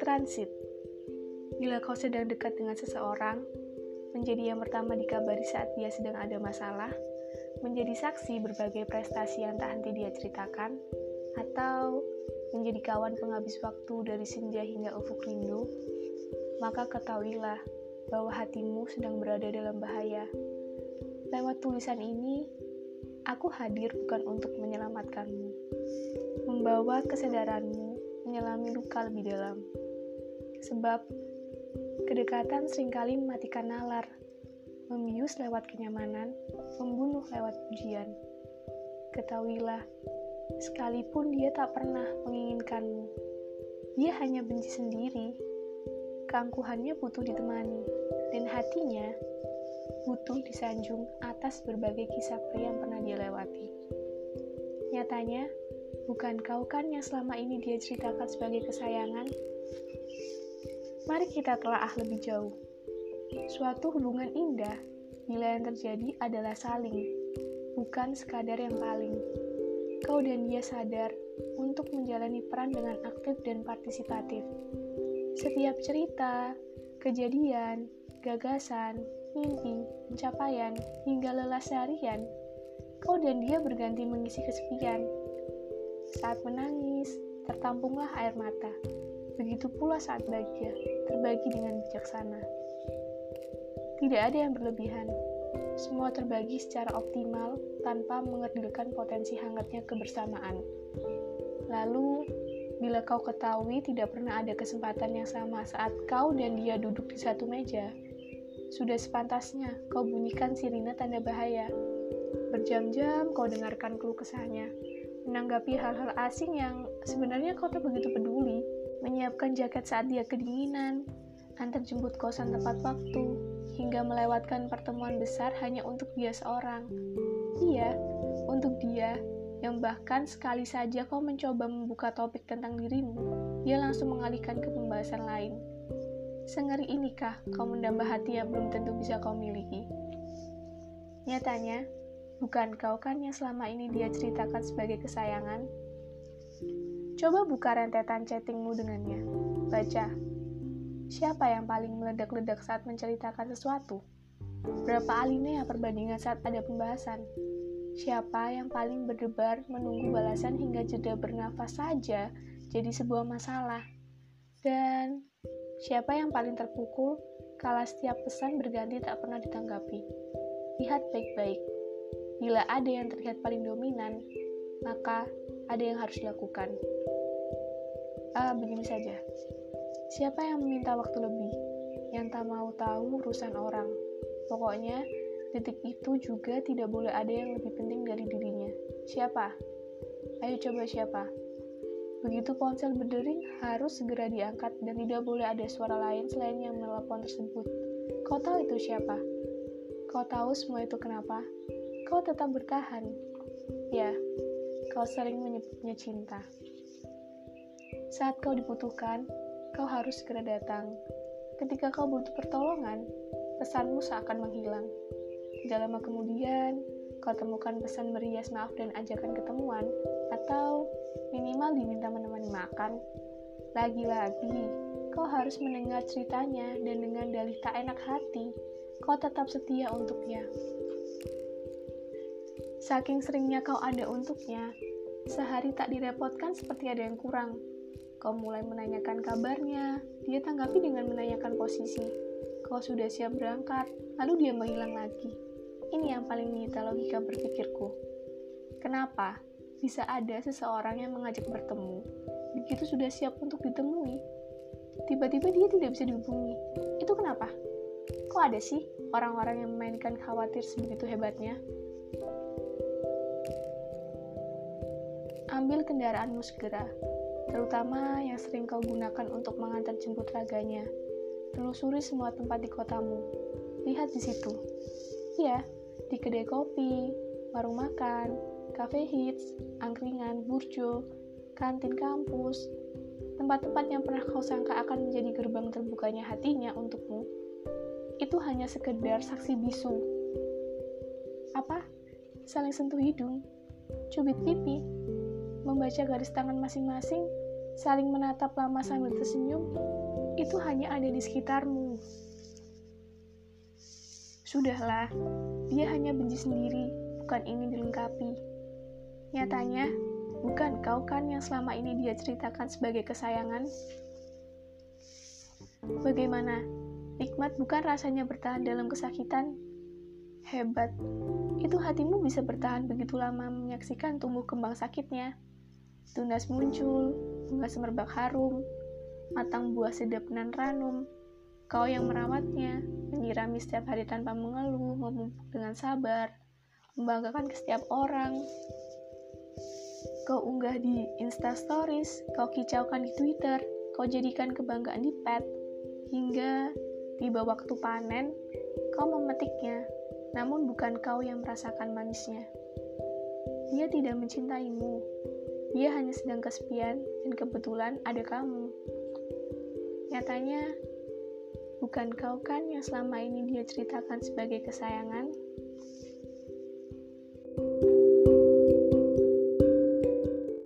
Transit Bila kau sedang dekat dengan seseorang, menjadi yang pertama dikabari saat dia sedang ada masalah, menjadi saksi berbagai prestasi yang tak henti dia ceritakan, atau menjadi kawan penghabis waktu dari senja hingga ufuk rindu, maka ketahuilah bahwa hatimu sedang berada dalam bahaya. Lewat tulisan ini, aku hadir bukan untuk menyelamatkanmu, membawa kesadaranmu menyelami luka lebih dalam. Sebab, kedekatan sering kali mematikan nalar, membius lewat kenyamanan, membunuh lewat pujian. Ketahuilah, sekalipun dia tak pernah menginginkanmu, dia hanya benci sendiri. Keangkuhannya butuh ditemani, dan hatinya butuh disanjung atas berbagai kisah pria yang pernah dia lewati. Nyatanya, bukan kau kan yang selama ini dia ceritakan sebagai kesayangan? Mari kita telah lebih jauh. Suatu hubungan indah bila yang terjadi adalah saling, bukan sekadar yang paling. Kau dan dia sadar untuk menjalani peran dengan aktif dan partisipatif. Setiap cerita, kejadian, gagasan, mimpi, pencapaian, hingga lelah seharian, kau dan dia berganti mengisi kesepian. Saat menangis, tertampunglah air mata. Begitu pula saat bahagia, terbagi dengan bijaksana. Tidak ada yang berlebihan. Semua terbagi secara optimal tanpa mengerdilkan potensi hangatnya kebersamaan. Lalu, bila kau ketahui tidak pernah ada kesempatan yang sama saat kau dan dia duduk di satu meja, sudah sepantasnya kau bunyikan sirine tanda bahaya. Berjam-jam kau dengarkan keluh kesahnya, menanggapi hal-hal asing yang sebenarnya kau tak begitu peduli, menyiapkan jaket saat dia kedinginan, antar jemput kosan tepat waktu, hingga melewatkan pertemuan besar hanya untuk dia seorang. Iya, untuk dia yang bahkan sekali saja kau mencoba membuka topik tentang dirimu, dia langsung mengalihkan ke pembahasan lain. Sengeri inikah kau mendamba hati yang belum tentu bisa kau miliki? Nyatanya, bukan kau kan yang selama ini dia ceritakan sebagai kesayangan? Coba buka rentetan chattingmu dengannya. Baca. Siapa yang paling meledak-ledak saat menceritakan sesuatu? Berapa alinea perbandingan saat ada pembahasan? Siapa yang paling berdebar menunggu balasan hingga jeda bernafas saja jadi sebuah masalah? Dan Siapa yang paling terpukul kala setiap pesan berganti tak pernah ditanggapi? Lihat baik-baik. Bila ada yang terlihat paling dominan, maka ada yang harus dilakukan. Ah, begini saja. Siapa yang meminta waktu lebih? Yang tak mau tahu urusan orang. Pokoknya, detik itu juga tidak boleh ada yang lebih penting dari dirinya. Siapa? Ayo coba siapa? Begitu ponsel berdering, harus segera diangkat dan tidak boleh ada suara lain selain yang menelpon tersebut. Kau tahu itu siapa? Kau tahu semua itu kenapa? Kau tetap bertahan. Ya, kau sering menyebutnya cinta. Saat kau dibutuhkan, kau harus segera datang. Ketika kau butuh pertolongan, pesanmu seakan menghilang. Tidak lama kemudian, kau temukan pesan merias maaf dan ajakan ketemuan, atau minimal diminta menemani makan. Lagi-lagi, kau harus mendengar ceritanya dan dengan dalih tak enak hati, kau tetap setia untuknya. Saking seringnya kau ada untuknya, sehari tak direpotkan seperti ada yang kurang. Kau mulai menanyakan kabarnya, dia tanggapi dengan menanyakan posisi. Kau sudah siap berangkat, lalu dia menghilang lagi. Ini yang paling menyita logika berpikirku. Kenapa? bisa ada seseorang yang mengajak bertemu, begitu sudah siap untuk ditemui. Tiba-tiba dia tidak bisa dihubungi. Itu kenapa? Kok ada sih orang-orang yang memainkan khawatir sebegitu hebatnya? Ambil kendaraanmu segera, terutama yang sering kau gunakan untuk mengantar jemput raganya. Telusuri semua tempat di kotamu. Lihat di situ. Ya, di kedai kopi, warung makan, cafe hits, angkringan, burjo, kantin kampus, tempat-tempat yang pernah kau sangka akan menjadi gerbang terbukanya hatinya untukmu, itu hanya sekedar saksi bisu. Apa? Saling sentuh hidung, cubit pipi, membaca garis tangan masing-masing, saling menatap lama sambil tersenyum, itu hanya ada di sekitarmu. Sudahlah, dia hanya benci sendiri, bukan ingin dilengkapi. Nyatanya, bukan kau kan yang selama ini dia ceritakan sebagai kesayangan? Bagaimana? Nikmat bukan rasanya bertahan dalam kesakitan? Hebat. Itu hatimu bisa bertahan begitu lama menyaksikan tumbuh kembang sakitnya. Tunas muncul, bunga semerbak harum, matang buah sedap nan ranum, Kau yang merawatnya, menyirami setiap hari tanpa mengeluh, memupuk dengan sabar, membanggakan ke setiap orang. Kau unggah di Insta Stories, kau kicaukan di Twitter, kau jadikan kebanggaan di pet, hingga tiba waktu panen, kau memetiknya, namun bukan kau yang merasakan manisnya. Dia tidak mencintaimu, dia hanya sedang kesepian dan kebetulan ada kamu. Nyatanya, Bukan kau kan yang selama ini dia ceritakan sebagai kesayangan?